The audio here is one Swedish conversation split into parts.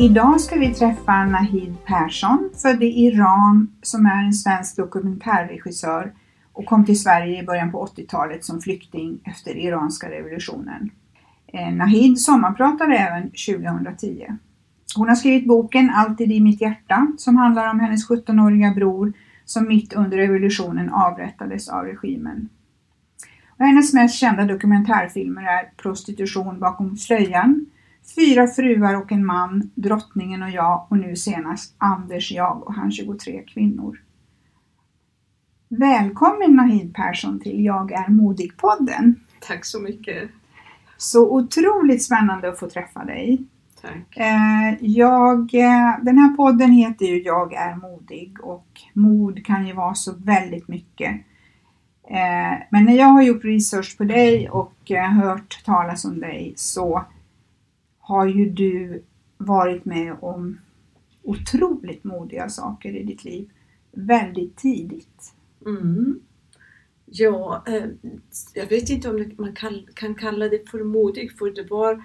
Idag ska vi träffa Nahid Persson, född i Iran, som är en svensk dokumentärregissör och kom till Sverige i början på 80-talet som flykting efter iranska revolutionen. Eh, Nahid sommarpratade även 2010. Hon har skrivit boken Alltid i mitt hjärta som handlar om hennes 17-åriga bror som mitt under revolutionen avrättades av regimen. Och hennes mest kända dokumentärfilmer är Prostitution bakom slöjan, Fyra fruar och en man, Drottningen och jag och nu senast Anders, jag och hans 23 kvinnor. Välkommen Nahid Persson till Jag är modig-podden. Tack så mycket. Så otroligt spännande att få träffa dig. Tack. Eh, jag, eh, den här podden heter ju Jag är modig och mod kan ju vara så väldigt mycket. Eh, men när jag har gjort research på dig och hört talas om dig så har ju du varit med om otroligt modiga saker i ditt liv väldigt tidigt. Mm. Ja, eh, jag vet inte om man kan, kan kalla det för modig för det var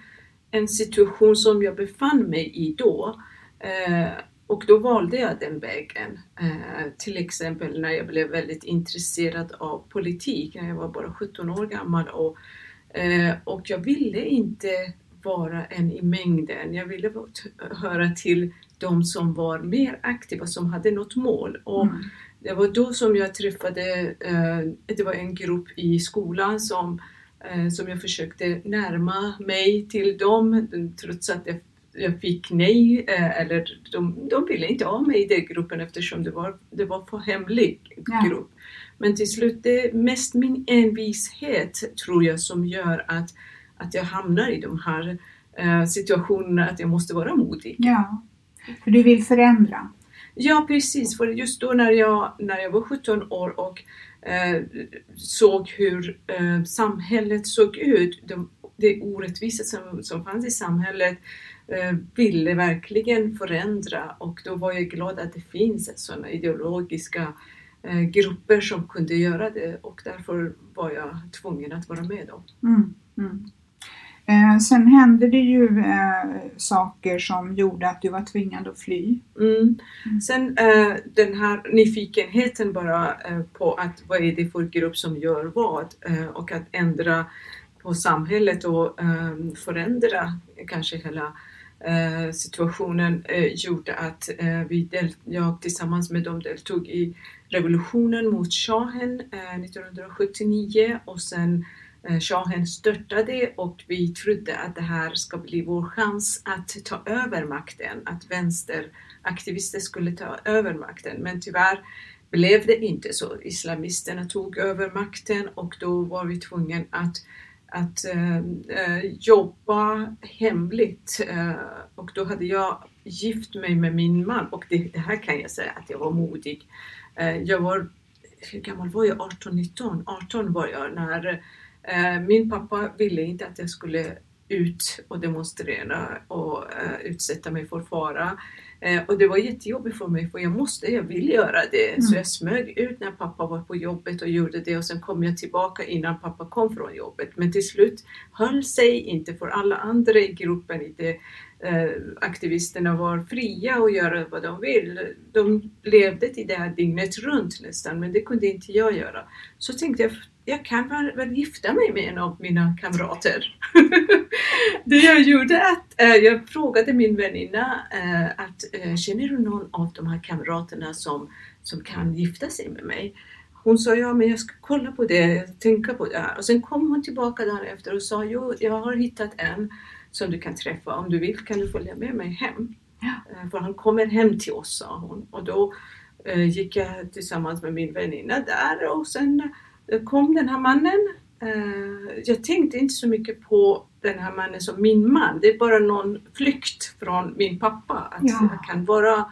en situation som jag befann mig i då. Eh, och då valde jag den vägen. Eh, till exempel när jag blev väldigt intresserad av politik när jag var bara 17 år gammal och, eh, och jag ville inte vara en i mängden. Jag ville höra till de som var mer aktiva, som hade något mål. Och mm. Det var då som jag träffade, eh, det var en grupp i skolan som, eh, som jag försökte närma mig till dem trots att jag, jag fick nej eh, eller de, de ville inte ha mig i den gruppen eftersom det var, det var för hemlig grupp. Ja. Men till slut, det är mest min envishet tror jag som gör att att jag hamnar i de här eh, situationerna att jag måste vara modig. Ja, för du vill förändra. Ja precis, för just då när jag, när jag var 17 år och eh, såg hur eh, samhället såg ut, de, det orättvisa som, som fanns i samhället eh, ville verkligen förändra och då var jag glad att det finns sådana ideologiska eh, grupper som kunde göra det och därför var jag tvungen att vara med då. Mm, mm. Eh, sen hände det ju eh, saker som gjorde att du var tvingad att fly. Mm. mm. Sen eh, den här nyfikenheten bara eh, på att vad är det för grupp som gör vad eh, och att ändra på samhället och eh, förändra kanske hela situationen gjorde att vi del, jag tillsammans med dem deltog i revolutionen mot shahen 1979 och sen Eh, Eh, shahen störtade och vi trodde att det här ska bli vår chans att ta över makten, att vänsteraktivister skulle ta över makten. Men tyvärr blev det inte så. Islamisterna tog över makten och då var vi tvungna att, att äh, jobba hemligt. Äh, och då hade jag gift mig med min man och det, det här kan jag säga att jag var modig. Äh, jag var, hur gammal var jag? 18, 19? 18 var jag när min pappa ville inte att jag skulle ut och demonstrera och uh, utsätta mig för fara. Uh, och det var jättejobbigt för mig för jag måste, jag vill göra det. Mm. Så jag smög ut när pappa var på jobbet och gjorde det och sen kom jag tillbaka innan pappa kom från jobbet. Men till slut höll sig inte för alla andra i gruppen i det Eh, aktivisterna var fria att göra vad de vill. De levde i det här dygnet runt nästan, men det kunde inte jag göra. Så tänkte jag, jag kan väl, gifta mig med en av mina kamrater. det jag gjorde att äh, jag frågade min väninna äh, att äh, känner du någon av de här kamraterna som, som kan gifta sig med mig? Hon sa ja, men jag ska kolla på det, tänka på det. Och sen kom hon tillbaka dagen efter och sa jo, jag har hittat en som du kan träffa. Om du vill kan du följa med mig hem. Ja. För han kommer hem till oss, sa hon. Och då gick jag tillsammans med min väninna där och sen kom den här mannen. Eh, jag tänkte inte så mycket på den här mannen som min man. Det är bara någon flykt från min pappa. Att ja. jag kan vara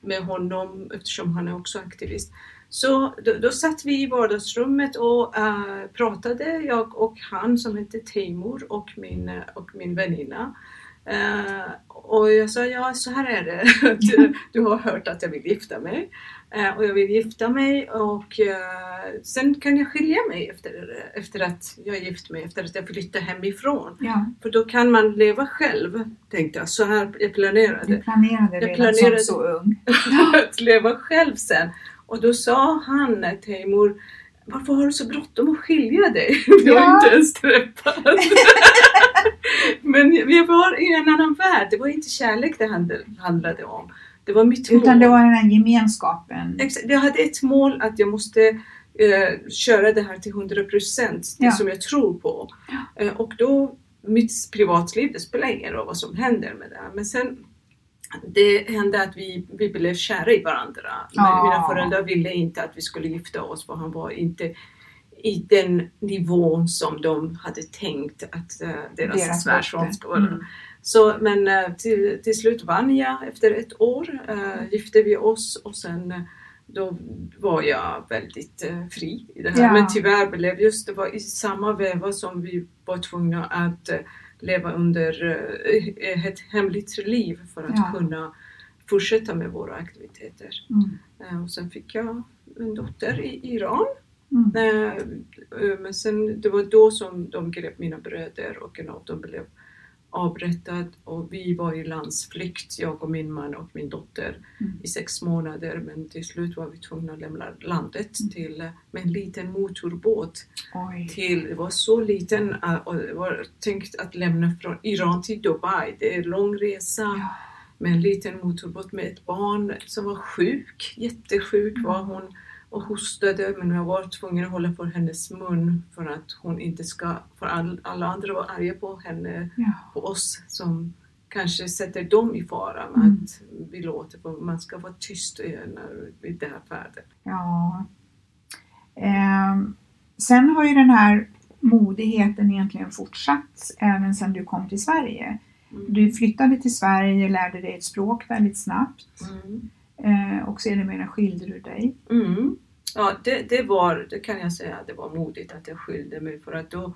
med honom eftersom han är också aktivist. Så då, då satt vi i vardagsrummet och uh, pratade, jag och han som hette Teimur och min, och min väninna. Uh, och jag sa, ja så här är det, du, du, har hört att jag vill gifta mig. Uh, och jag vill gifta mig och sen kan jag skilja mig efter, efter att jag är gift mig, efter att jag flyttar hemifrån. Ja. För då kan man leva själv, tänkte jag. Så här jag planerade. Du planerade redan jag planerade som så ung. att leva själv sen. Och då sa han, Teimur, varför har du så bråttom att skilja dig? Vi har inte ens träffats. Men vi var i en annan värld. Det var inte kärlek det handlade om. Det var mitt mål. Utan det var den här gemenskapen. Exakt. Jag hade ett mål att jag måste eh, köra det här till 100 procent, det ja. som jag tror på. Ja. Eh, och då, mitt privatliv, det spelar ingen roll vad som händer med det. Men sen det hände att vi, vi blev kära i varandra. Men mina föräldrar ville inte att vi skulle gifta oss för han var inte i den nivån som de hade tänkt att uh, deras, deras svärson skulle vara. Mm. Så, men uh, till, till slut vann jag efter ett år. Uh, gifte vi oss och sen då var jag väldigt fri i det här. Ja. Men tyvärr blev just det var i samma veva som vi var tvungna att leva under eh, ett hemligt liv för att ja. kunna fortsätta med våra aktiviteter. Mm. Eh, och sen fick jag en dotter i Iran. Mm. Eh, men sen, det var då som de grep mina bröder och en av dem blev avrättad och vi var i landsflykt, jag och min man och min dotter mm. i sex månader men till slut var vi tvungna att lämna landet mm. till, med en liten motorbåt. Oj. Till, det var så liten äh, och det var tänkt att lämna från Iran till Dubai. Det är en lång resa ja. med en liten motorbåt med ett barn som var sjuk, jättesjuk mm. var hon och hostade men jag var tvungen att hålla för hennes mun för att hon inte ska, för all, alla andra var arga på henne, ja. på oss som kanske sätter dem i fara mm. att vi låter, för man ska vara tyst vid det här färden. Ja. Eh, sen har ju den här modigheten egentligen fortsatt även sedan du kom till Sverige. Mm. Du flyttade till Sverige, lärde dig ett språk väldigt snabbt. Mm. Eh, och sedermera skilde du dig. Mm. Ja, det, det, var, det kan jag säga, det var modigt att jag skilde mig för att då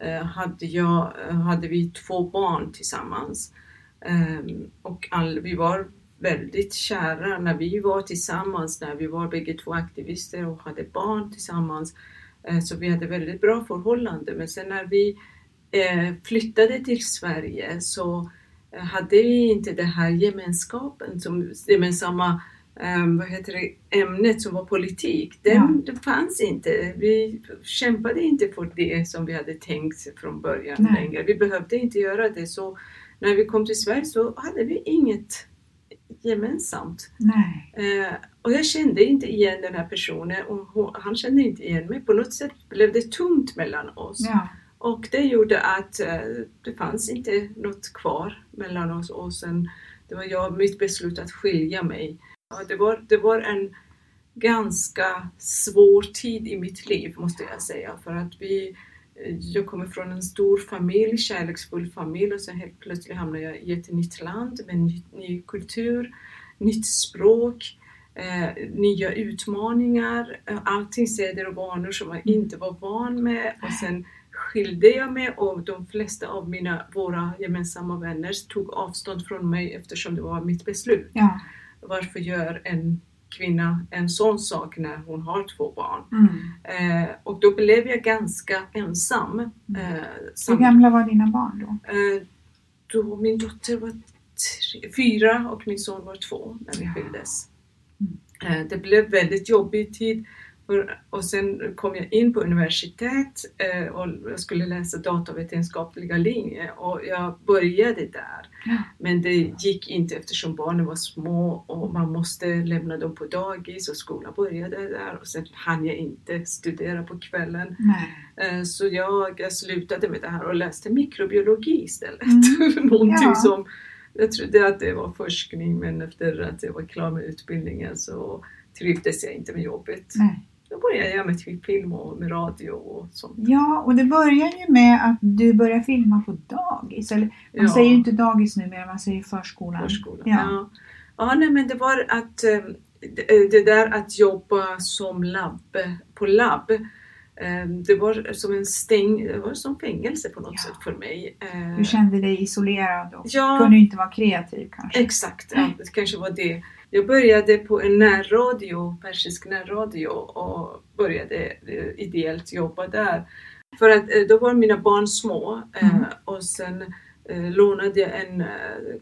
eh, hade, jag, eh, hade vi två barn tillsammans. Eh, och all, vi var väldigt kära när vi var tillsammans, när vi var bägge två aktivister och hade barn tillsammans. Eh, så vi hade väldigt bra förhållande. Men sen när vi eh, flyttade till Sverige så eh, hade vi inte den här gemenskapen, som, gemensamma um, vad heter det, ämnet som var politik, den, ja. det fanns inte. Vi kämpade inte för det som vi hade tänkt från början Nej. längre. Vi behövde inte göra det. Så när vi kom till Sverige så hade vi inget gemensamt. Uh, och jag kände inte igen den här personen och hon, han kände inte igen mig. På något sätt blev det tungt mellan oss. Ja. Och det gjorde att eh, det fanns inte något kvar mellan oss. Och sen det var jag, mitt beslut att skilja mig. Det, var, det var en ganska svår tid i mitt liv måste jag säga. För att vi eh, jag kommer från en stor familj, kärleksfull familj. Och sen helt plötsligt hamnar jag i ett nytt land med ny, ny kultur, nytt språk, eh, nya utmaningar, eh, allting seder och vanor som jag inte var van med. Och sen skilde jag mig och de flesta av mina, våra gemensamma vänner tog avstånd från mig eftersom det var mitt beslut. Ja. Varför gör en kvinna en sån sak när hon har två barn? Mm. Eh, och då blev jag ganska ensam. Eh, Hur gamla var dina barn då? eh, då min dotter var tre, fyra och min son var två när vi skildes. Eh, det blev väldigt jobbig tid. Och sen kom jag in på universitet eh, och jag skulle läsa datavetenskapliga linje och jag började där. Ja. Men det gick inte eftersom barnen var små och man måste lämna dem på dagis och skolan började där och sen hann jag inte studera på kvällen. Nej. Eh, Så jag jag slutade med det här och läste mikrobiologi istället. Mm. Någonting Ja. som jag trodde att det var forskning men efter att jag var klar med utbildningen så trivdes jag inte med jobbet. Nej. Då började jag med typ film och med radio och sånt. Ja, och det börjar ju med att du börjar filma på dagis. Eller, man Ja. säger ju inte dagis numera, man säger förskolan. Förskolan. Ja. Ja. Ja. nej men det var att eh, det, det där att jobba som labb, på labb eh, det var som en stäng, det var som fängelse på något Ja. sätt för mig. Eh, Du kände dig isolerad och Ja. kunde inte vara kreativ kanske. Exakt, ja, det kanske var det. Jag började på en närradio, persisk närradio och började eh, ideellt jobba där. För att eh, då var mina barn små eh, Mm. och sen lånade jag en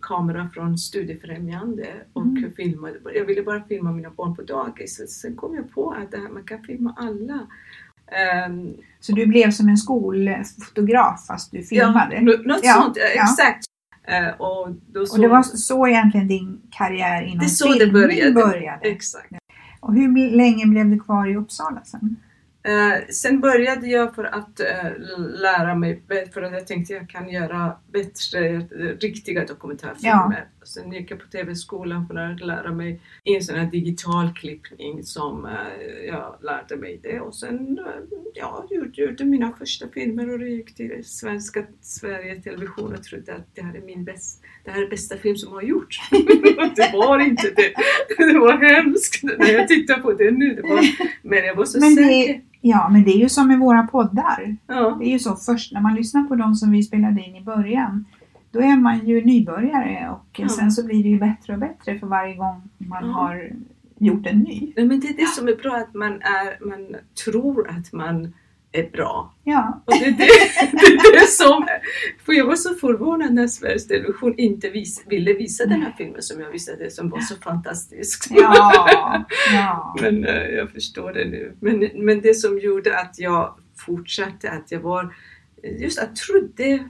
kamera från Studiefrämjande och Mm. filmade. Jag ville bara filma mina barn på dagis. Sen kom jag på att här, man kan filma alla. Ehm, Så du blev som en skolfotograf fast du filmade. Ja, nå- något Ja, sånt, ja. exakt. Eh, och Och det var så egentligen din karriär inom det så det filmning började. började. Exakt. Och hur länge blev du kvar i Uppsala sen? Eh, sen började jag för att eh, lära mig, bä- för att jag tänkte jag kan göra bättre, eh, riktiga dokumentärfilmer. Sen gick jag på TV-skolan för att lära mig en sån här digital klippning som eh, jag lärde mig det. Och sen eh, ja, gjorde, gjorde mina första filmer och det gick till svenska Sverige Television och trodde att det här är min bäst, det här är bästa film som har gjorts. det var inte det. Det var hemskt när jag tittar på det nu. Det var, men jag var så Men säker. Ja, men det är ju som med våra poddar. Ja. Det är ju så först när man lyssnar på de som vi spelade in i början. Då är man ju nybörjare och Ja. sen så blir det ju bättre och bättre för varje gång man Ja. har gjort en ny. Nej, men det är det som är bra, att man, är, man tror att man är bra. Ja, Och det är det, det, är det som... För jag var så förvånad när Sveriges Television inte vis, ville visa den här filmen som jag visade som var så fantastisk. ja, ja. Men eh, jag förstår det nu. Men, men det som gjorde att jag fortsatte, att jag var... Just att jag trodde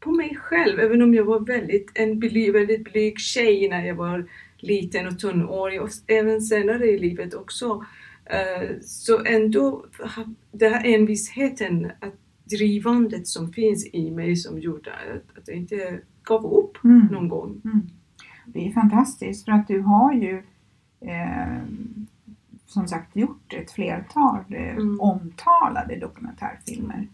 på mig själv, även om jag var väldigt, en bly, väldigt blyg tjej när jag var liten och tonårig och även senare i livet också. Eh, Så ändå, den här envisheten, att drivandet som finns i mig som gjorde att, att jag inte gav upp Mm. någon gång. Det är fantastiskt för att du har ju eh, som sagt gjort ett flertal eh, Mm. omtalade dokumentärfilmer.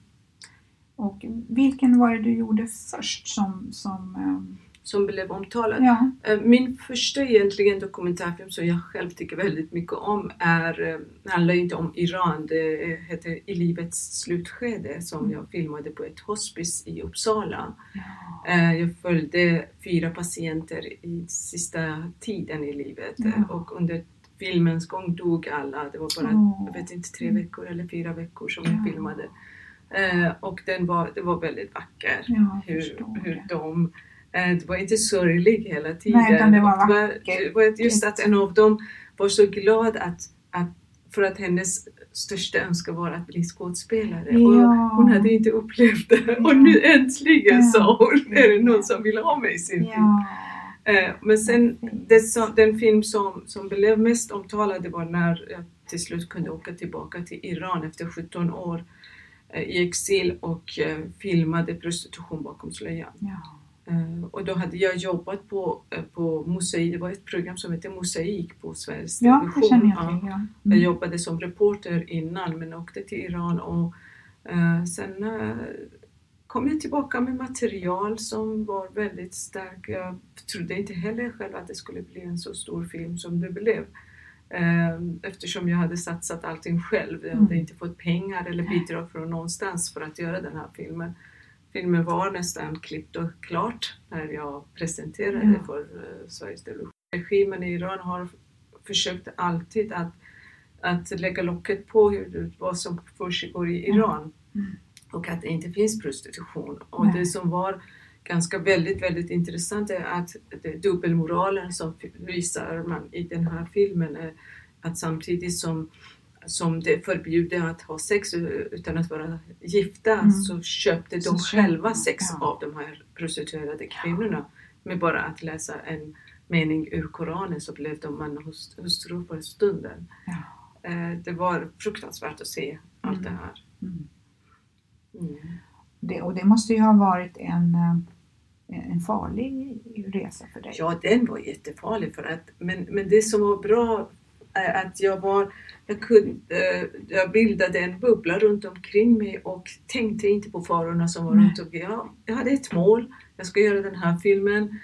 Och vilken var det du gjorde först som, som eh, Som blev omtalad. ja, Eh, Min första egentligen dokumentärfilm som jag själv tycker väldigt mycket om är, eh, handlar inte om Iran, det heter I livets slutskede som jag filmade på ett hospice i Uppsala. Eh, Jag följde fyra patienter i sista tiden i livet Ja. eh, och under filmens gång dog alla. Det var bara, jag vet inte, tre veckor eller fyra veckor som Ja. jag filmade. Eh, Och den var, det var väldigt vacker ja hur, hur de eh, det var inte sorglig hela tiden. Nej, utan det var Och vackert. det var just att en av dem var så glad att, att för att hennes största önskan var att bli skådespelare. Och Ja. hon hade inte upplevt det. Ja. Och nu äntligen Ja. sa hon, är det någon som vill ha mig i sin film? Eh, Men sen som, den film som, som blev mest omtalad var när jag till slut kunde åka tillbaka till Iran efter 17 år eh, i exil och eh, filmade prostitution bakom slöjan. Ja. Eh, Och då hade jag jobbat på, eh, på Mosaik, det var ett program som hette Mosaik på Sveriges ja Television. det känner jag Ja. till. Ja. Jag Mm. jobbade som reporter innan men åkte till Iran och eh, sen eh, kom jag tillbaka med material som var väldigt starkt. Jag trodde inte heller själv att det skulle bli en så stor film som det blev. Eftersom jag hade satsat allting själv. Jag hade Mm. inte fått pengar eller bidrag från någonstans för att göra den här filmen. Filmen var nästan klippt och klart när jag presenterade Ja. för eh, Sveriges Television. Regimen i Iran har försökt alltid att, att lägga locket på hur, vad som försiggår i. Iran Mm. och att det inte finns prostitution. Och Nej. det som var ganska väldigt, väldigt intressant är att det dubbelmoralen som visar man i den här filmen är att samtidigt som som det är förbjudet att ha sex utan att vara gifta Mm. så köpte de Så själva sex ja. av de här prostituerade kvinnorna. Med bara att läsa en mening ur Koranen så blev de man och hust- hustru för stunden. Ja. Eh, Det var fruktansvärt att se allt Mm. det här. Mm. Mm. Det, och det måste ju ha varit en, eh, en farlig resa för dig. Ja, den var jättefarlig för att, men, men det som var bra är att jag var, jag kunde, eh, jag bildade en bubbla runt omkring mig och tänkte inte på farorna som var Nej. runt omkring. Jag, jag hade ett mål, jag ska göra den här filmen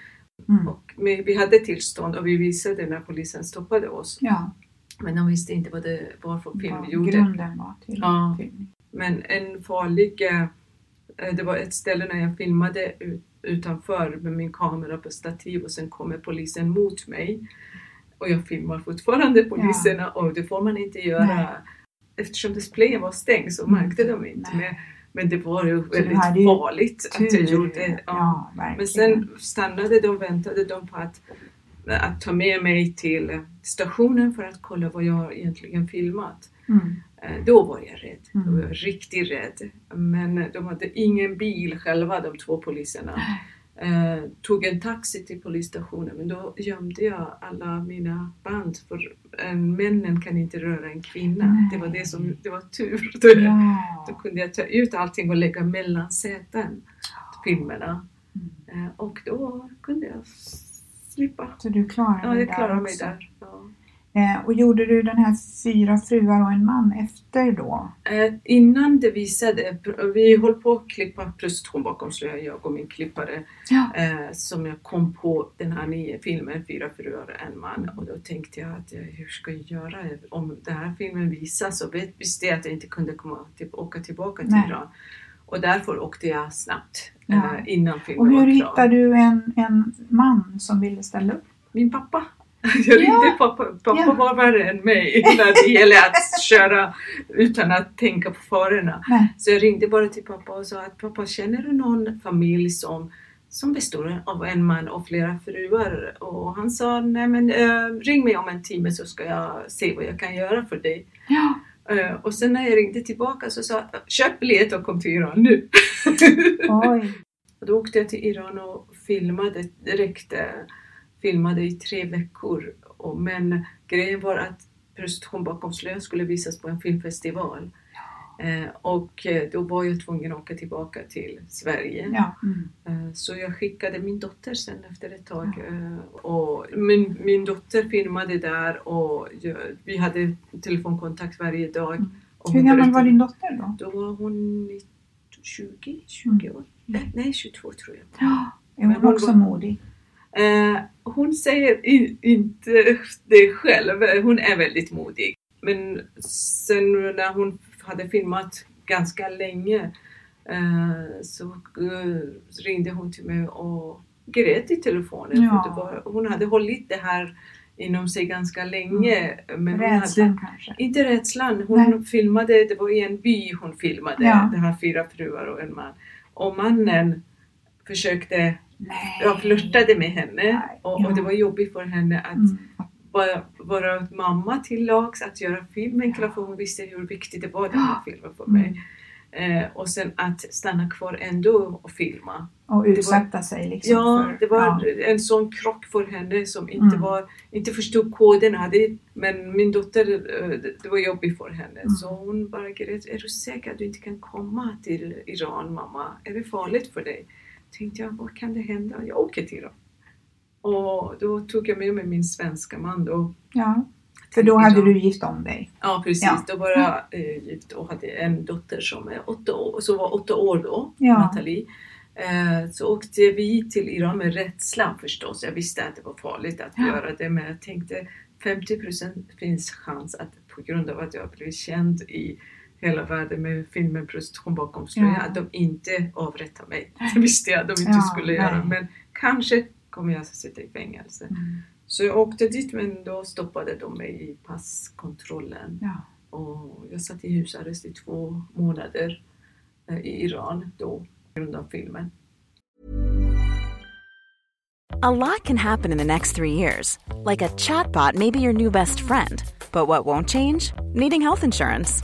Mm. och vi hade tillstånd och vi visade när polisen stoppade oss. Ja, Men de visste inte vad det var för film vad vi gjorde. grunden var till Ja. filmen. Men en farlig, eh, eh, det var ett ställe när jag filmade ut, utanför med min kamera på stativ och sen kommer polisen mot mig. Och jag filmar fortfarande poliserna och det får man inte göra. Nej. Eftersom displayen var stängd så Mm. märkte de inte. Men, men det var ju väldigt farligt att jag Tur. gjorde. Ja. Ja. Men sen stannade de, väntade de på att, att ta med mig till stationen för att kolla vad jag egentligen filmat. Mm. Eh, Då var jag rädd. Då Mm. var jag riktigt rädd. Men de hade ingen bil själva, de två poliserna. Eh, tog en taxi till polisstationen men då gömde jag alla mina band för en, männen kan inte röra en kvinna. Nej. Det var det som det var tur. Då, då Ja. kunde jag ta ut allting och lägga mellan säten, filmerna. Mm. Eh, och då kunde jag slippa. Så du klarade Ja, jag klarade mig där. Ja. Eh, och gjorde du den här Fyra fruar och en man efter då? Eh, innan det visade, vi höll på att klippa prostitution bakom slöjan, jag och min klippare, Ja. eh, som jag kom på den här nya filmen Fyra fruar och en man och då tänkte jag att hur ska jag göra om den här filmen visas så vet, visste jag att jag inte kunde komma till, åka tillbaka till Nej. Iran. Och därför åkte jag snabbt Ja. eh, innan Och filmen hur var klar. hittade du en, en man som ville ställa upp? Min pappa. Jag ringde pappa. Pappa Ja. var värre än mig när det gäller att köra utan att tänka på farorna. Nej. Så jag ringde bara till pappa och sa att pappa känner du någon familj som, som består av en man och flera fruar? Och han sa nej men eh, ring mig om en timme så ska jag se vad jag kan göra för dig. Ja. Eh, och sen när jag ringde tillbaka så sa jag köp biljett och kom till Iran nu. Oj. Och då åkte jag till Iran och filmade direkt. Filmade i tre veckor. Och, men grejen var att Prostitution bakom slöjan skulle visas på en filmfestival. Eh, och eh, då var jag tvungen att åka tillbaka till Sverige. Ja. Mm. Eh, så jag skickade min dotter sen efter ett tag. Eh, och min, min dotter filmade där och jag, vi hade telefonkontakt varje dag. Mm. Hur gammal var din dotter då? Då var hon 20, 20 år. Mm. Nej, 22 tror jag. Ja. Är hon hon också var- modig? Eh, hon säger i, inte det själv, hon är väldigt modig. Men sen när hon hade filmat ganska länge eh, så eh, ringde hon till mig och grät i telefonen. Ja. För var, hon hade hållit det här inom sig ganska länge. Men hon Rädslan hade, kanske? inte rädslan, hon Nej. filmade, det var i en by hon filmade, Ja. det här fyra fruar och en man. Och mannen försökte Nej. jag flörtade med henne och, och det var jobbigt för henne att Mm. vara, vara mamma till lags, att göra filmen klar för hon visste hur viktigt det var den här filmen för mig. Mm. Eh, och sen att stanna kvar ändå och filma. Och utsätta sig liksom Ja, för... det var ja. en sån krock för henne som inte, Mm. var, inte förstod koderna. Det, men min dotter, eh, det var jobbigt för henne. Mm. Så hon bara grät. Är du säker att du inte kan komma till Iran mamma? Är det farligt för dig? Tänkte jag, vad kan det hända? Jag åker till Iran. Och då tog jag med mig min svenska man då. ja. För då hade du gift om dig? Ja precis, Ja. då var jag eh, gift och hade en dotter som, är åtta år, som var åtta år då, Ja. Nathalie. Eh, så åkte vi till Iran med rädsla förstås. Jag visste att det var farligt att Ja. göra det men jag tänkte 50% finns chans att på grund av att jag blev känd i hela världen med filmen Prostitution bakom slöjan Ja. att de inte avrättar mig. Det visste jag att de inte Ja, skulle göra nej. men kanske kommer jag att sitta i fängelse. Mm. Så jag åkte dit men då stoppade de mig i passkontrollen Ja. och jag satt i husarrest i två månader eh, i Iran då på grund av filmen. A lot can happen in the next three years. Like a chatbot may be your new best friend. But what won't change? Needing health insurance.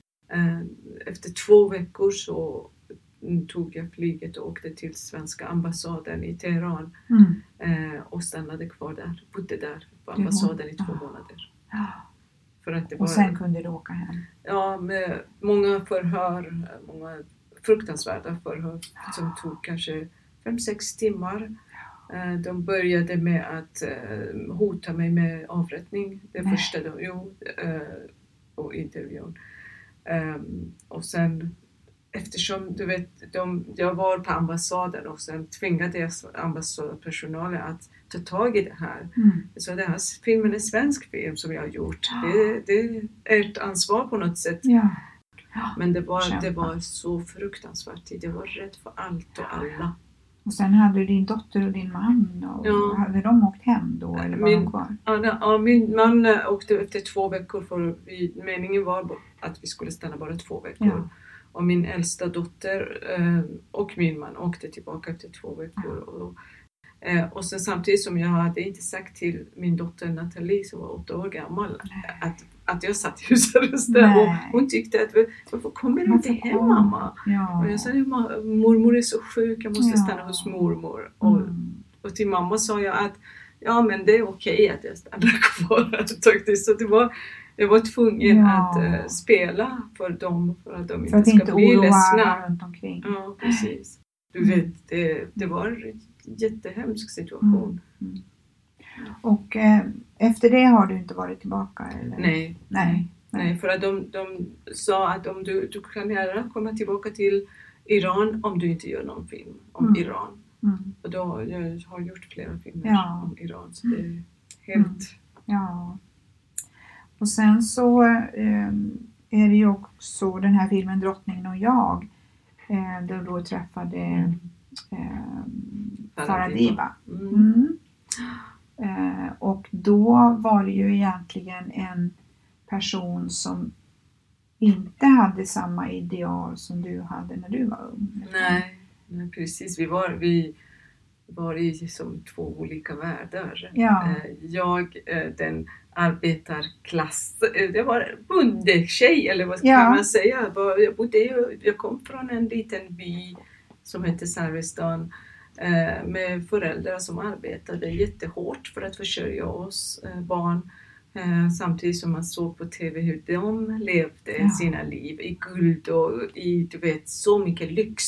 Eh, Efter två veckor så tog jag flyget och åkte till svenska ambassaden i Teheran Mm. eh, och stannade kvar där. Bodde där på ambassaden i två månader. För att det var, Och sen kunde du åka hem? ja, med många förhör, många fruktansvärda förhör som tog kanske 5-6 timmar. Eh, De började med att hota mig med avrättning. Det Nej. första de gjorde på intervjun. Ehm, och sen eftersom du vet, de, jag var på ambassaden och sen tvingade jag ambassadpersonalen att ta tag i det här. Mm. Så den här filmen är svensk film som jag har gjort. Det, det är ett ansvar på något sätt. Ja. Men det var, Kämpa. det var så fruktansvärt tid. Jag var rädd för allt och alla. Och sen hade din dotter och din man. Och Ja. Hade de åkt hem då eller var Min- de kvar? Ja, ja, min man åkte efter två veckor för vi, meningen var att vi skulle stanna bara två veckor. Ja. Och min äldsta dotter eh, och min man åkte tillbaka efter två veckor. Och, eh, och sen samtidigt som jag hade inte sagt till min dotter Nathalie som var åtta år gammal att, att jag satt i husarrest där. Och hon tyckte att varför kommer du inte hem kom- mamma? Ja. Och jag sa "Ja, mormor är så sjuk, jag måste Ja. stanna hos mormor. Och, Mm. och till mamma sa jag att ja men det är okej att jag stannar kvar. Så det var, jag var tvungen Ja. att eh, spela för dem för att de För inte ska inte bli ledsna. runt omkring. Ja, precis. Du Mm. vet, det, det var en jättehemsk situation. Och eh, efter det har du inte varit tillbaka? Eller? Nej, Nej. nej, för att de, de sa att om du, du kan gärna komma tillbaka till Iran om du inte gör någon film om Mm. Iran. Mm. Och då, jag har gjort flera filmer Ja. om Iran så det är helt... Ja. Och sen så eh, är det ju också den här filmen Drottningen och jag. Eh, där då träffade eh, Farah Diba. Mm. Mm. Eh, och då var det ju egentligen en person som inte hade samma ideal som du hade när du var ung. Nej, nej, precis. Vi var, vi var i som två olika världar. Ja. Eh, Jag, eh, den arbetarklass, eh, det var bondetjej eller vad Ja. kan man säga. Jag bodde, jag kom från en liten by som hette Sarvestan eh, med föräldrar som arbetade jättehårt för att försörja oss eh, barn. Samtidigt som man såg på TV hur de levde Ja. sina liv i guld och i du vet, så mycket lyx.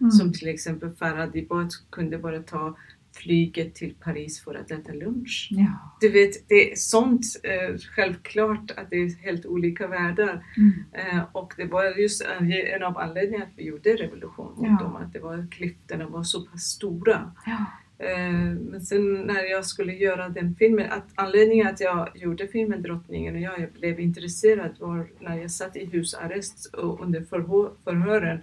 Mm. Som till exempel Farah Dibat kunde bara ta flyget till Paris för att äta lunch. Ja. Du vet, det är sånt eh, självklart att det är helt olika världar. Mm. Eh, och det var just en, av anledningarna att vi gjorde revolution mot Ja. dem, att det var, klyftorna var så pass stora. Ja. Eh, men sen när jag skulle göra den filmen, att anledningen att jag gjorde filmen Drottningen och jag, jag blev intresserad var när jag satt i husarrest och under förhör, förhören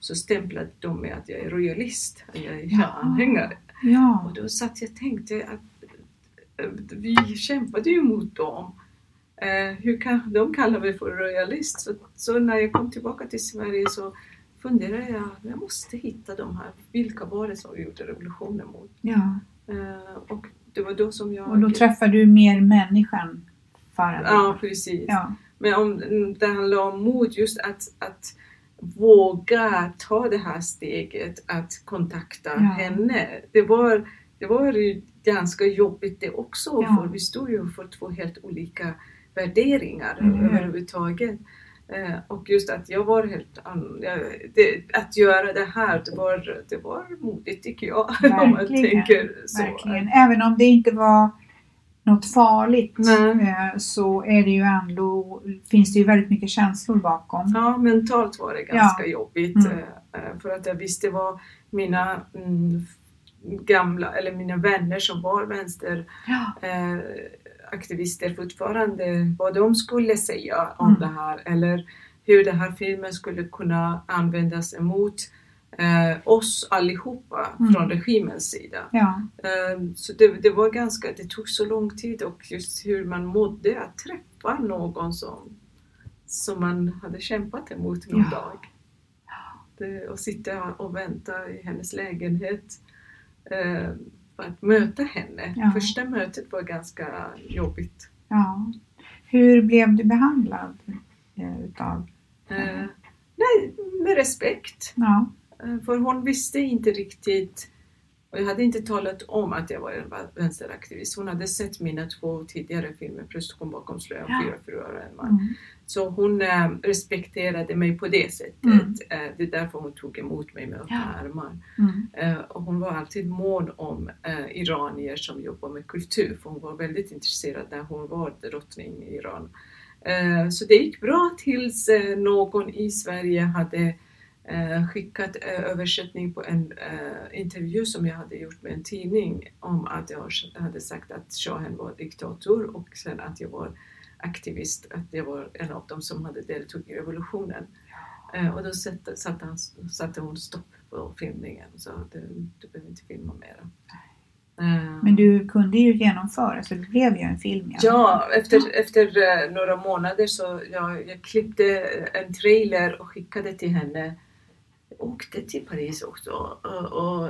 så stämplade de med att jag är royalist, att jag är Ja. anhängare. Ja. Och då satt jag och tänkte att vi kämpade ju mot dem. Eh, hur kan de kalla mig för royalist? Så, så när jag kom tillbaka till Sverige så funderade jag, jag måste hitta de här, vilka var det som gjorde revolutionen mot? ja. Eh, och det var då som jag... Och då träffar du mer människan, Farah. Ja, precis. Ja. Men om det handlar om mod, just att, att våga ta det här steget att kontakta Ja. henne. Det var, det var ju ganska jobbigt det också, Ja. för vi stod ju för två helt olika värderingar hur? överhuvudtaget. Eh, och just att jag var helt jag, det, Att göra det här, det var, det var modigt tycker jag. om man Verkligen, tänker så. Verkligen. Även om det inte var något farligt eh, så är det ju ändå, finns det ju väldigt mycket känslor bakom. Ja, mentalt var det ganska jobbigt. Mm. eh, För att jag visste vad mina mm, gamla, eller mina vänner som var vänster Ja. eh, aktivister fortfarande, vad de skulle säga om Mm. det här eller hur den här filmen skulle kunna användas emot eh, oss allihopa Mm. från regimens sida. Ja. Eh, så det, det var ganska, det tog så lång tid och just hur man mådde att träffa någon som, som man hade kämpat emot någon Ja. dag. Det, och sitta och vänta i hennes lägenhet eh, för att möta henne. Ja. Första mötet var ganska jobbigt. ja. Hur blev du behandlad eh, utav? Eh, nej, med respekt. Ja. Eh, För hon visste inte riktigt och jag hade inte talat om att jag var en vänsteraktivist. Hon hade sett mina två tidigare filmer, Prästgården bakom slöjan, Ja. Fyra fruar och en man. Mm. Så hon eh, respekterade mig på det sättet. Mm. Eh, det är därför hon tog emot mig med öppna armar. Mm. Eh, och hon var alltid mån om iranier som jobbar med kultur, för hon var väldigt intresserad när hon var drottning i Iran. Så det gick bra tills någon i Sverige hade skickat eh, översättning på en eh, intervju som jag hade gjort med en tidning om att jag hade sagt att shahen var diktator och sen att jag var aktivist, att jag var en av dem som hade deltagit i revolutionen. Eh, och då satte, satte, han, satte hon stopp på filmningen och sa att du, du behöver inte filma mera. Eh, Men du kunde ju genomföra så det blev ju en film. Ja, efter, efter eh, några månader så jag, jag klippte en trailer och skickade till henne. Åkte till Paris också och, och,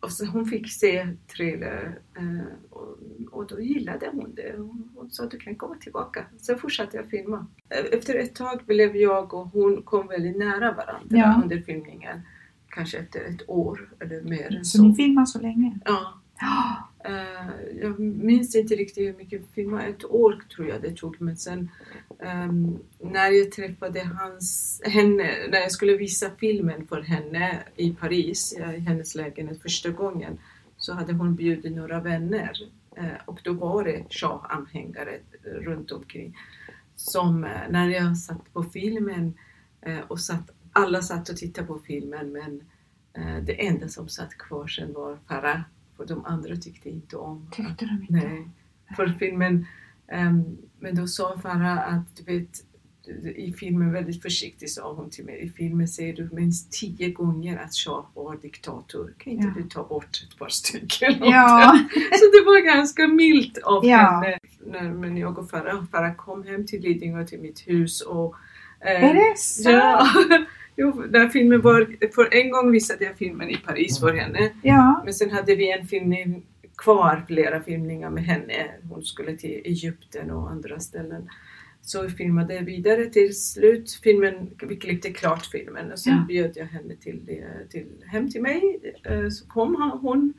och så hon fick se trailer eh, och, och då gillade hon det. Hon, hon sa du kan komma tillbaka. Sen fortsatte jag filma. Eh, Efter ett tag blev jag och hon kom väldigt nära varandra Ja. under filmningen. Kanske efter ett år eller mer Så så. ni filmade så länge? Ja. Uh, jag minns inte riktigt hur mycket filmer, ett år tror jag det tog. Men sen um, när jag träffade hans, henne, när jag skulle visa filmen för henne i Paris, i hennes lägenhet första gången, så hade hon bjudit några vänner. Uh, och då var det Shah-anhängare runt omkring. Som uh, när jag satt på filmen och satt, alla satt och tittade på filmen men det enda som satt kvar sen var Farah. För de andra tyckte inte om Tyckte de inte? Nej, för filmen. ehm, men då sa Farah att du vet, i filmen väldigt försiktigt sa hon till mig, i filmen säger du minst tio gånger att Shah var diktator. Kan inte Ja. du ta bort ett par stycken? Ja. Så det var ganska milt av Ja. henne. När, men jag och Farah, Farah kom hem till Lidingö, till mitt hus och eh, Är det sant? Ja. Jo, den filmen var, för en gång visade jag filmen i Paris för henne. Ja. Men sen hade vi en filmning kvar, flera filmningar med henne. Hon skulle till Egypten och andra ställen. Så vi filmade vidare till slut. Filmen, vi klippte klart filmen och sen Ja. bjöd jag henne till, till, hem till mig. Eh, Så kom hon.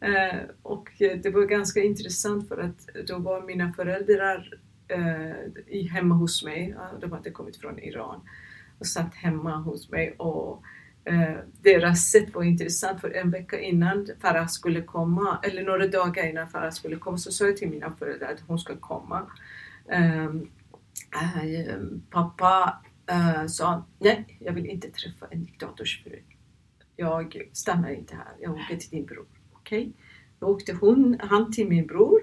Eh, Och det var ganska intressant för att då var mina föräldrar eh, hemma hos mig. De hade kommit från Iran och satt hemma hos mig och eh, deras sätt var intressant för en vecka innan Farah skulle komma, eller några dagar innan Farah skulle komma, så sa jag till mina föräldrar att hon ska komma. Um, äh, pappa äh, sa nej, jag vill inte träffa en diktators fru. Jag stannar inte här, jag åker till din bror. Okej? Okay? Då åkte hon, han till min bror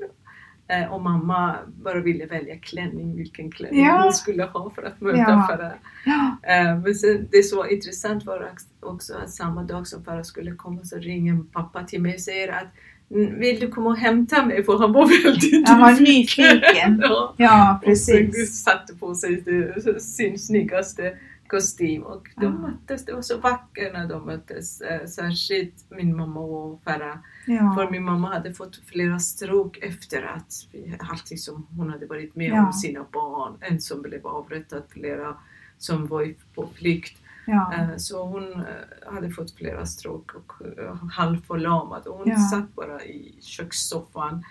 och mamma bara ville välja klänning, vilken klänning ja. hon skulle ha för att möta ja. Farah. Ja. Eh, men sen, det som var intressant var också att samma dag som Farah skulle komma så ringer pappa till mig och säger att vill du komma och hämta mig? För han var väldigt Han var nyfiken. ja. ja, precis. Och satte på sig sin snyggaste kostym och de mm. möttes. Det var så vackert när de möttes. Eh, särskilt min mamma och Farah. Ja. För min mamma hade fått flera stråk efter att allting som hon hade varit med ja. om sina barn. En som blev avrättad, flera som var på flykt. Ja. Eh, så hon eh, hade fått flera stråk och halvförlamad. Och hon ja. satt bara i kökssoffan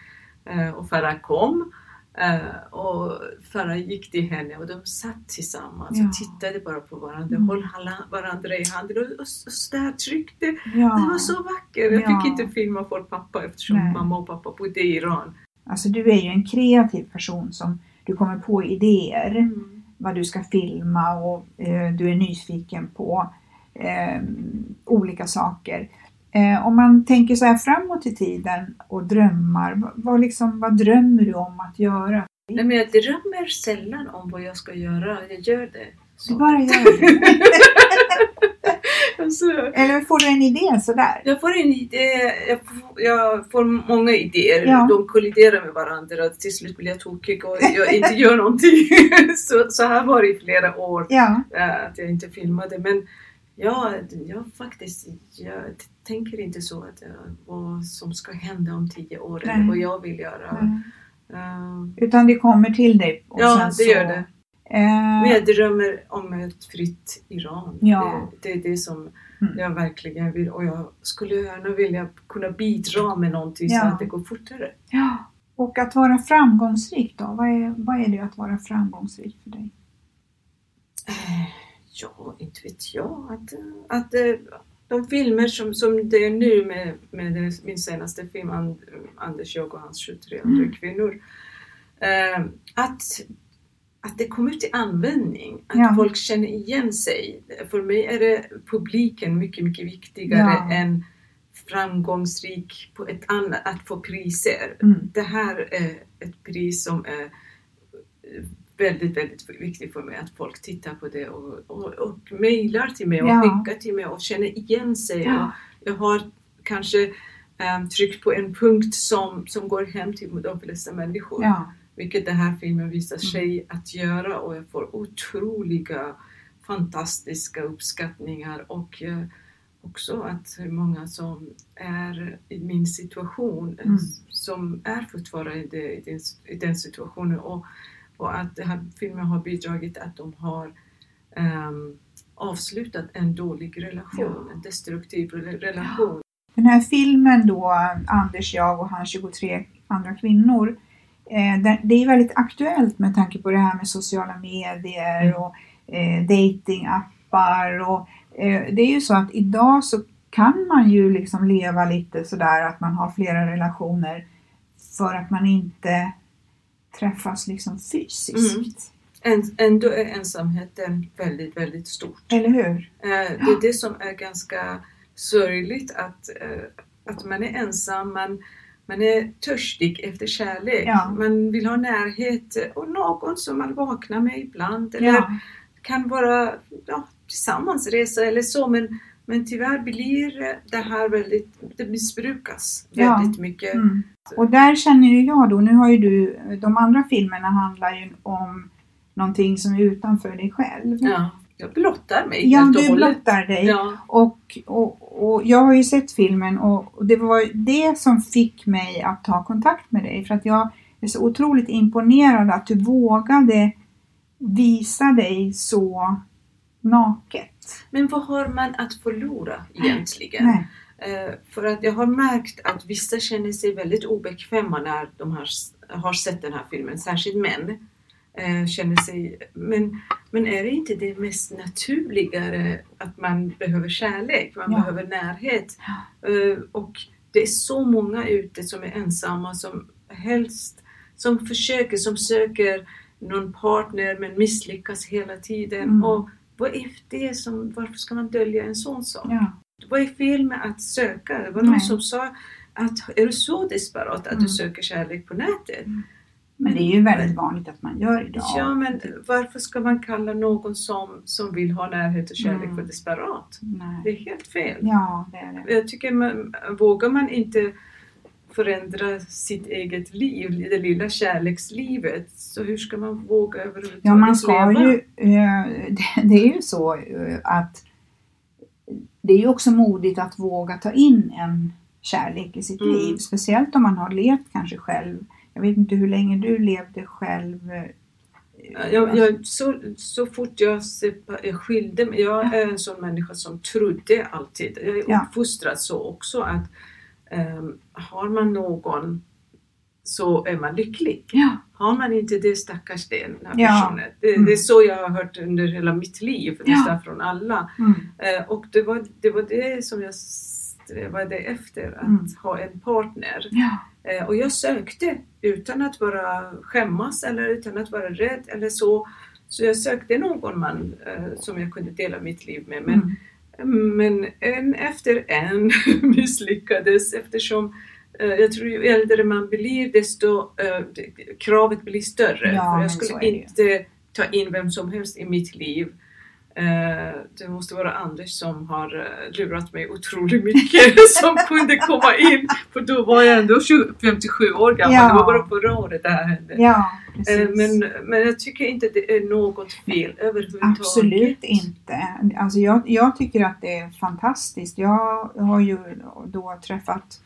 och Farah kom Uh, och Farah gick till henne och de satt tillsammans ja. och tittade bara på varandra, mm. höll varandra i handen och, och, och sådär tryckte. Ja. Det var så vackert. Jag fick inte filma för pappa eftersom Nej. mamma och pappa bodde i Iran. Alltså du är ju en kreativ person som du kommer på idéer mm. vad du ska filma och eh, du är nyfiken på eh, olika saker. Eh, om man tänker så här framåt i tiden och drömmar, vad, liksom, vad drömmer du om att göra? Nej, men jag drömmer sällan om vad jag ska göra, jag gör det. Så. Du bara gör det? alltså, Eller får du en idé sådär? Jag får en idé, jag får, jag får många idéer, ja. de kolliderar med varandra. Till slut blir jag tokig och jag inte gör någonting. så, så här var det i flera år, ja. Eh, att jag inte filmade. Men Ja, jag faktiskt jag tänker inte så att vad som ska hända om tio år Nej. eller vad jag vill göra. Uh, Utan det kommer till dig? ja, det så, gör det. Uh, Men jag drömmer om ett fritt Iran. Ja. Det, det är det som mm. jag verkligen vill och jag skulle gärna vilja kunna bidra med någonting ja. så att det går fortare. Ja. Och att vara framgångsrik då? Vad är, vad är det att vara framgångsrik för dig? Uh, Ja, inte vet jag. Att, att eh, de filmer som, som det är nu med, med min senaste film Anders, jag och hans 23 andra mm. kvinnor. Eh, att, att det kommer till användning, att ja. folk känner igen sig. För mig är det publiken mycket, mycket viktigare ja. än framgångsrik på ett annat, att få priser. Mm. Det här är ett pris som är väldigt, väldigt viktigt för mig att folk tittar på det och, och, och mejlar till mig och ja. skickar till mig och känner igen sig. Ja. jag har kanske um, tryckt på en punkt som, som går hem till de flesta människor. Ja. Vilket den här filmen visar mm. sig att göra och jag får otroliga fantastiska uppskattningar och uh, också att många som är i min situation mm. som är fortfarande i den, i den situationen och och att den här filmen har bidragit till att de har um, avslutat en dålig relation, ja. en destruktiv relation. Den här filmen då, Anders, jag och hans 23 andra kvinnor, eh, det är väldigt aktuellt med tanke på det här med sociala medier mm. och eh, datingappar och eh, det är ju så att idag så kan man ju liksom leva lite sådär att man har flera relationer för att man inte träffas liksom fysiskt. Mm. Ändå är ensamheten väldigt, väldigt stort. Eller hur? Eh, det är det som är ganska sorgligt att, eh, att man är ensam, man, man är törstig efter kärlek. Ja. Man vill ha närhet och någon som man vaknar med ibland. Eller ja. kan vara ja, tillsammans resa eller så men, men tyvärr blir det här väldigt, det missbrukas väldigt mycket. Mm. Och där känner ju jag då, nu har ju du, de andra filmerna handlar ju om någonting som är utanför dig själv. Ja, jag blottar mig Ja, du blottar dig. Ja. Och, och, och jag har ju sett filmen och det var det som fick mig att ta kontakt med dig för att jag är så otroligt imponerad att du vågade visa dig så naket. Men vad har man att förlora egentligen? Nej. Eh, för att jag har märkt att vissa känner sig väldigt obekväma när de har, har sett den här filmen, särskilt män. Eh, känner sig, men Men är det inte det mest naturligare att man behöver kärlek, man Ja. behöver närhet? Eh, och det är så många ute som är ensamma som helst, som försöker, som söker någon partner men misslyckas hela tiden. Mm. Och vad är det som, varför ska man dölja en sån sak? Ja. Vad är fel med att söka? Det var någon Nej. som sa att är du så desperat att Mm. du söker kärlek på nätet? Men det är ju väldigt vanligt att man gör idag. Ja, men varför ska man kalla någon som, som vill ha närhet och kärlek Mm. för desperat? Det Nej. är helt fel. Ja, det är det. Jag tycker man, vågar man inte förändra sitt eget liv, det lilla kärlekslivet, så hur ska man våga överhuvudtaget Ja, man ska leva? ju... eh, det, är ju så eh, att det är ju också modigt att våga ta in en kärlek i sitt Mm. liv. Speciellt om man har levt kanske själv. Jag vet inte hur länge du levde själv. eh, Jag, jag, så, så fort jag, skilde mig, jag är en sån människa som trodde alltid, jag är Ja. uppfostrad så också att har man någon så är man lycklig. Ja, Har man inte det stackars den här Ja. personen. Det, Mm. det är så jag har hört under hela mitt liv, nästan från alla. mm, Eh, och det var, det var det som jag strävade efter, att Mm. ha en partner. ja, Eh, och jag sökte utan att vara skämmas eller utan att vara rädd eller så. Så jag sökte någon man eh, som jag kunde dela mitt liv med. Men, mm, men en efter en misslyckades eftersom eh, jag tror ju äldre man blir desto eh, kravet blir större. Ja, jag skulle inte ta in vem som helst i mitt liv. Eh, Det måste vara Anders som har eh, lurat mig otroligt mycket som kunde komma in. För då var jag ändå 20 57 år gammal. Ja. Det var bara förra året det här hände. ja Eh. Men, men jag tycker inte det är något fel överhuvudtaget. Absolut inte. Alltså jag, jag tycker att det är fantastiskt. Jag har ju då träffat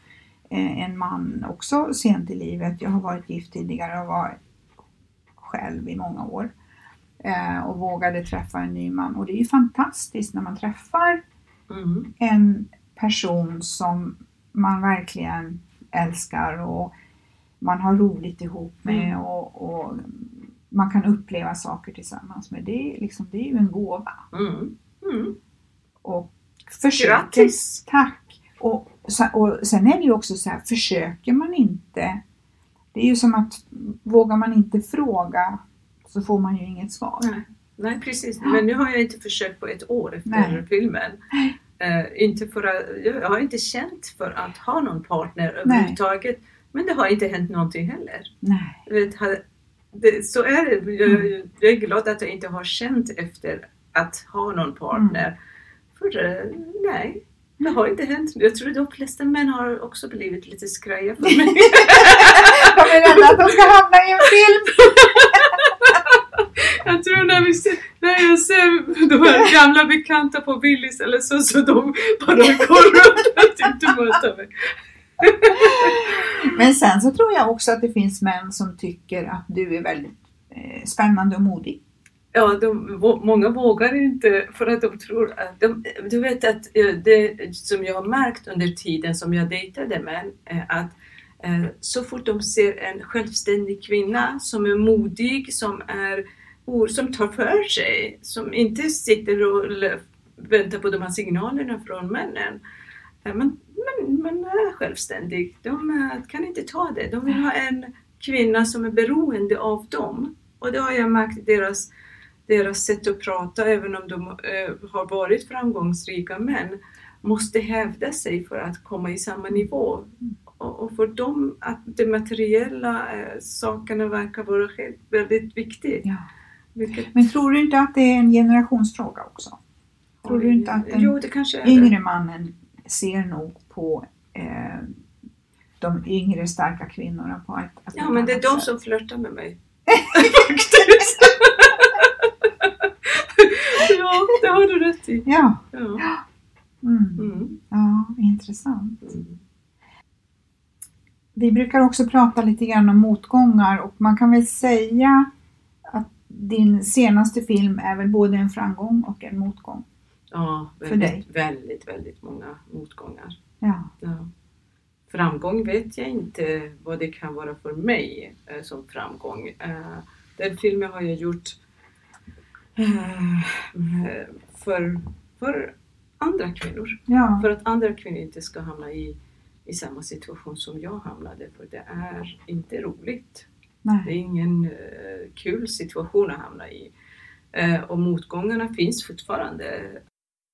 en man också sent i livet. Jag har varit gift tidigare och var själv i många år. Eh, och vågade träffa en ny man. Och det är ju fantastiskt när man träffar Mm. en person som man verkligen älskar och man har roligt ihop med Mm. och, och man kan uppleva saker tillsammans med. Det är, liksom, det är ju en gåva. Mm. Mm. Och försöker, Grattis! Tack! Och, och sen är det ju också så här, försöker man inte, det är ju som att vågar man inte fråga så får man ju inget svar. Nej. Nej precis, men nu har jag inte försökt på ett år efter Nej. filmen. Eh, inte för att, jag har inte känt för att ha någon partner överhuvudtaget. Men det har inte hänt någonting heller. Nej. Vet, det, så är det. Jag, jag är glad att jag inte har känt efter att ha någon partner. Mm. För eh, nej, det har inte hänt. Jag tror de flesta män har också blivit lite skraja för mig. De är rädda att de ska hamna i en film. Jag tror när, vi ser, när jag ser de här gamla bekanta på Willys eller så, så de bara går runt och inte möta mig. Men sen så tror jag också att det finns män som tycker att du är väldigt eh, spännande och modig. Ja, de, många vågar inte för att de tror att... De, du vet att eh, det som jag har märkt under tiden som jag dejtade män, är att eh, så fort de ser en självständig kvinna som är modig, som, är, or- som tar för sig, som inte sitter och väntar på de här signalerna från männen. Man Men, men, men är självständig. De eh, kan inte ta det. De vill ha en kvinna som är beroende av dem. Och det har jag märkt i deras, deras sätt att prata, även om de eh, har varit framgångsrika män, måste hävda sig för att komma i samma nivå. Och, och för dem att de materiella eh, sakerna verkar vara väldigt viktigt. Ja. Vilket, Men tror du inte att det är en generationsfråga också? Tror du inte att den Jo, yngre mannen ser nog på eh, de yngre starka kvinnorna på ett, ett Ja, men det är de sätt. som flörtar med mig. Faktiskt. ja, det har du rätt i. Ja, Ja. mm. Mm. ja intressant. Mm. Vi brukar också prata lite grann om motgångar och man kan väl säga din senaste film är väl både en framgång och en motgång. Ja, För väldigt, dig? väldigt, väldigt många motgångar. Ja, Ja. Framgång vet jag inte vad det kan vara för mig eh, som framgång. Eh, den filmen har jag gjort eh, för, för andra kvinnor. Ja. För att andra kvinnor inte ska hamna i, i samma situation som jag hamnade. För det är inte roligt. Det är Nej. ingen eh, kul situation att hamna i. Eh, och motgångarna finns fortfarande.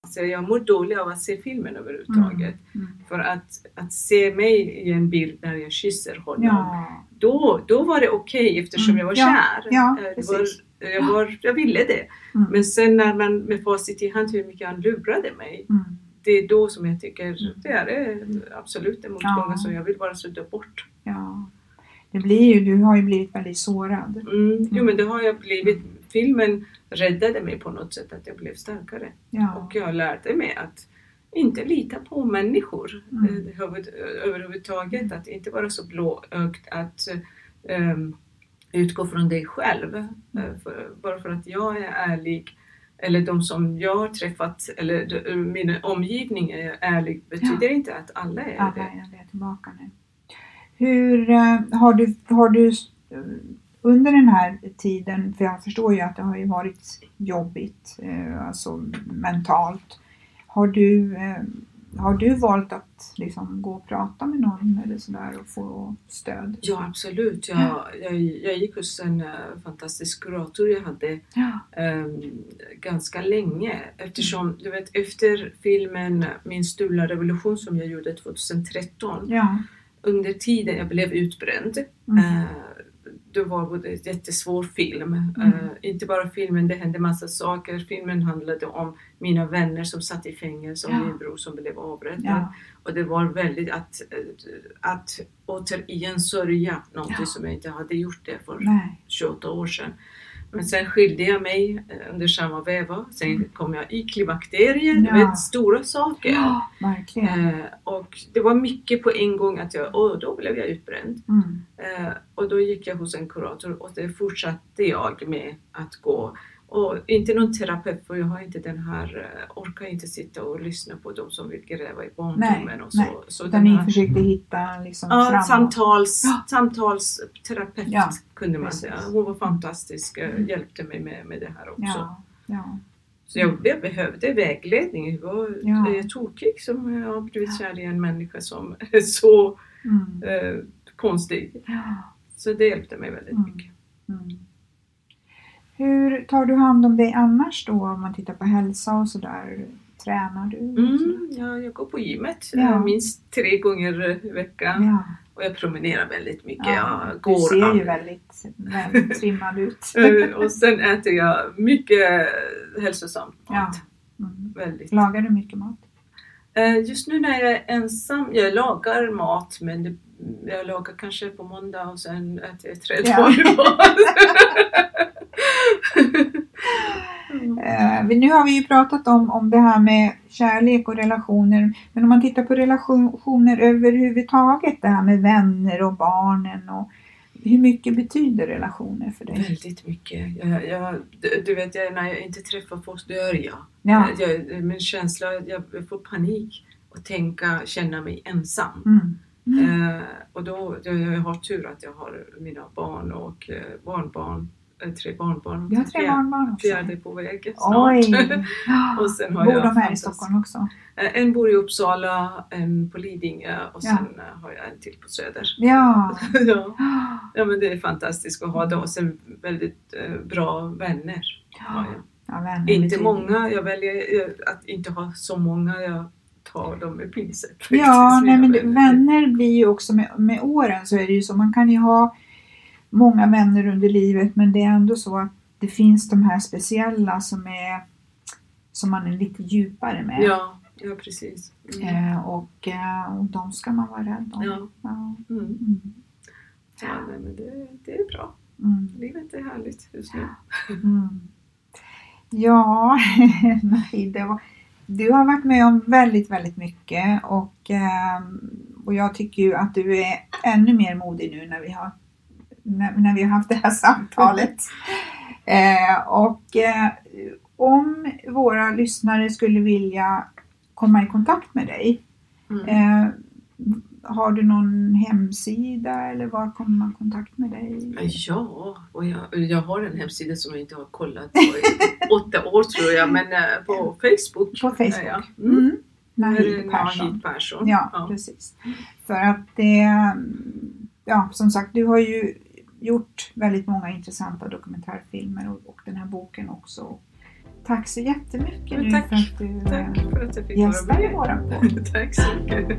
Alltså jag mår dåligt av att se filmen överhuvudtaget. Mm. För att, att se mig i en bild när jag kysser honom, Ja. då, då var det okej eftersom Mm. jag var Ja, kär. ja, Eh, det precis. var, jag, var, jag ville det. Mm. Men sen när man med facit i hand hur mycket han lurade mig, Mm. det är då som jag tycker det är absolut en motgångar Ja. som jag vill bara sudda bort. Ja. Det blir ju, du har ju blivit väldigt sårad. Mm. Jo men det har jag blivit. Filmen räddade mig på något sätt att jag blev starkare. Ja. Och jag lärde mig att inte lita på människor Mm. eh, huvud, överhuvudtaget. Att inte vara så blåögd att ehm, utgå från dig själv. Mm. Eh, för, bara för att jag är ärlig eller de som jag har träffat eller de, min omgivning är ärlig betyder inte att alla är Alla det. är det tillbaka nu. Hur eh, har du, har du under den här tiden, för jag förstår ju att det har ju varit jobbigt, eh, alltså mentalt. Har du, eh, har du valt att liksom gå och prata med någon eller sådär och få stöd? Ja absolut. Jag, Ja. jag, jag gick hos en fantastisk kurator jag hade Ja. ehm, ganska länge eftersom du vet efter filmen Min stulna revolution som jag gjorde 2013 Ja. Under tiden jag blev utbränd Mm. eh, det var en jättesvår film. Mm. Eh, inte bara filmen, det hände massa saker. Filmen handlade om mina vänner som satt i fängelse och Ja. min bror som blev avrättad. Ja. Och det var väldigt att, eh, att återigen sörja någonting Ja. som jag inte hade gjort det för Nej. 28 år sedan. Men sen skilde jag mig eh, under samma veva. Sen Mm. kom jag i klimakteriet. Ja. Vet, stora saker. Ja. Eh, och det var mycket på en gång att jag, och då blev jag utbränd. Mm. Eh, och då gick jag hos en kurator och det fortsatte jag med att gå. Och inte någon terapeut för jag har inte den här, eh, orkar inte sitta och lyssna på de som vill gräva i barndomen och så. nej. så Utan den ni här- försökte hitta liksom Ja, framåt. samtals, Ja. samtalsterapeut Ja, kunde man precis. säga. Hon var fantastisk, eh, Mm. hjälpte mig med, med det här också. Ja, ja. Så jag, jag behövde vägledning. Jag var Ja. jag tokig som jag har blivit kär i en människa som är så Mm. eh, konstig. Ja. Så det hjälpte mig väldigt Mm. mycket. Mm. Hur tar du hand om dig annars då om man tittar på hälsa och sådär? Tränar du? Mm, ja, jag går på gymmet Ja. eh, minst tre gånger i veckan Ja. och jag promenerar väldigt mycket. Ja, Jag du går ser ju väldigt, väldigt trimmad ut. Eh, och sen äter jag mycket hälsosamt Ja. mat. Mm. Väldigt. Lagar du mycket mat? Eh, Just nu när jag är ensam, jag lagar mat men det, jag lagar kanske på måndag och sen äter jag tre Ja. Eh, vi- nu har vi ju pratat om, om det här med kärlek och relationer. Men om man tittar på relationer överhuvudtaget, det här med vänner och barnen. Och, hur mycket betyder relationer för dig? Väldigt mycket. Jag, jag, du- vet, jag, när jag inte träffar folk dör jag. Ja. jag. Min känsla, jag får panik och tänka, känna mig ensam. Mm. Eh, och då, jag, jag har tur att jag har mina barn och eh, barnbarn, tre barnbarn. Vi har tre barnbarn också. Fjärde är på väg snart. Oj! Och sen har Bor jag de här i Stockholm också? Eh, En bor i Uppsala, en på Lidingö och Ja. sen eh, har jag en till på Söder. Ja. ja. ja, men det är fantastiskt att ha dem och sen väldigt eh, bra vänner. jag. ja vänner Inte många, jag väljer eh, att inte ha så många. Jag tar dem med pincet. Ja, nej, men det, vänner blir ju också med, med åren så är det ju så. Man kan ju ha många vänner under livet men det är ändå så att det finns de här speciella som är som man är lite djupare med. Ja, ja precis. Mm. Eh, och, eh, och de ska man vara rädd om. Ja. Ja. Mm. Mm. Ja, men det, det är bra. Mm. Livet är härligt just nu. Mm. Ja, nej, det var, du har varit med om väldigt, väldigt mycket och, ehm, och jag tycker ju att du är ännu mer modig nu när vi har, när, när vi har haft det här samtalet. Eh, och eh, om våra lyssnare skulle vilja komma i kontakt med dig, Mm. eh, har du någon hemsida eller var kommer man i kontakt med dig? Ja, och jag, jag har en hemsida som jag inte har kollat på i åtta år tror jag, men eh, på Facebook. På Facebook? Ja. Mm. Mm. Nahid Persson. Nahid Persson. Ja, Ja. precis. För att det, ja som sagt, du har ju gjort väldigt många intressanta dokumentärfilmer och, och den här boken också. Tack så jättemycket Men nu tack, för att du Tack eh, för att jag fick gästade vara med. våran podd. Tack så mycket.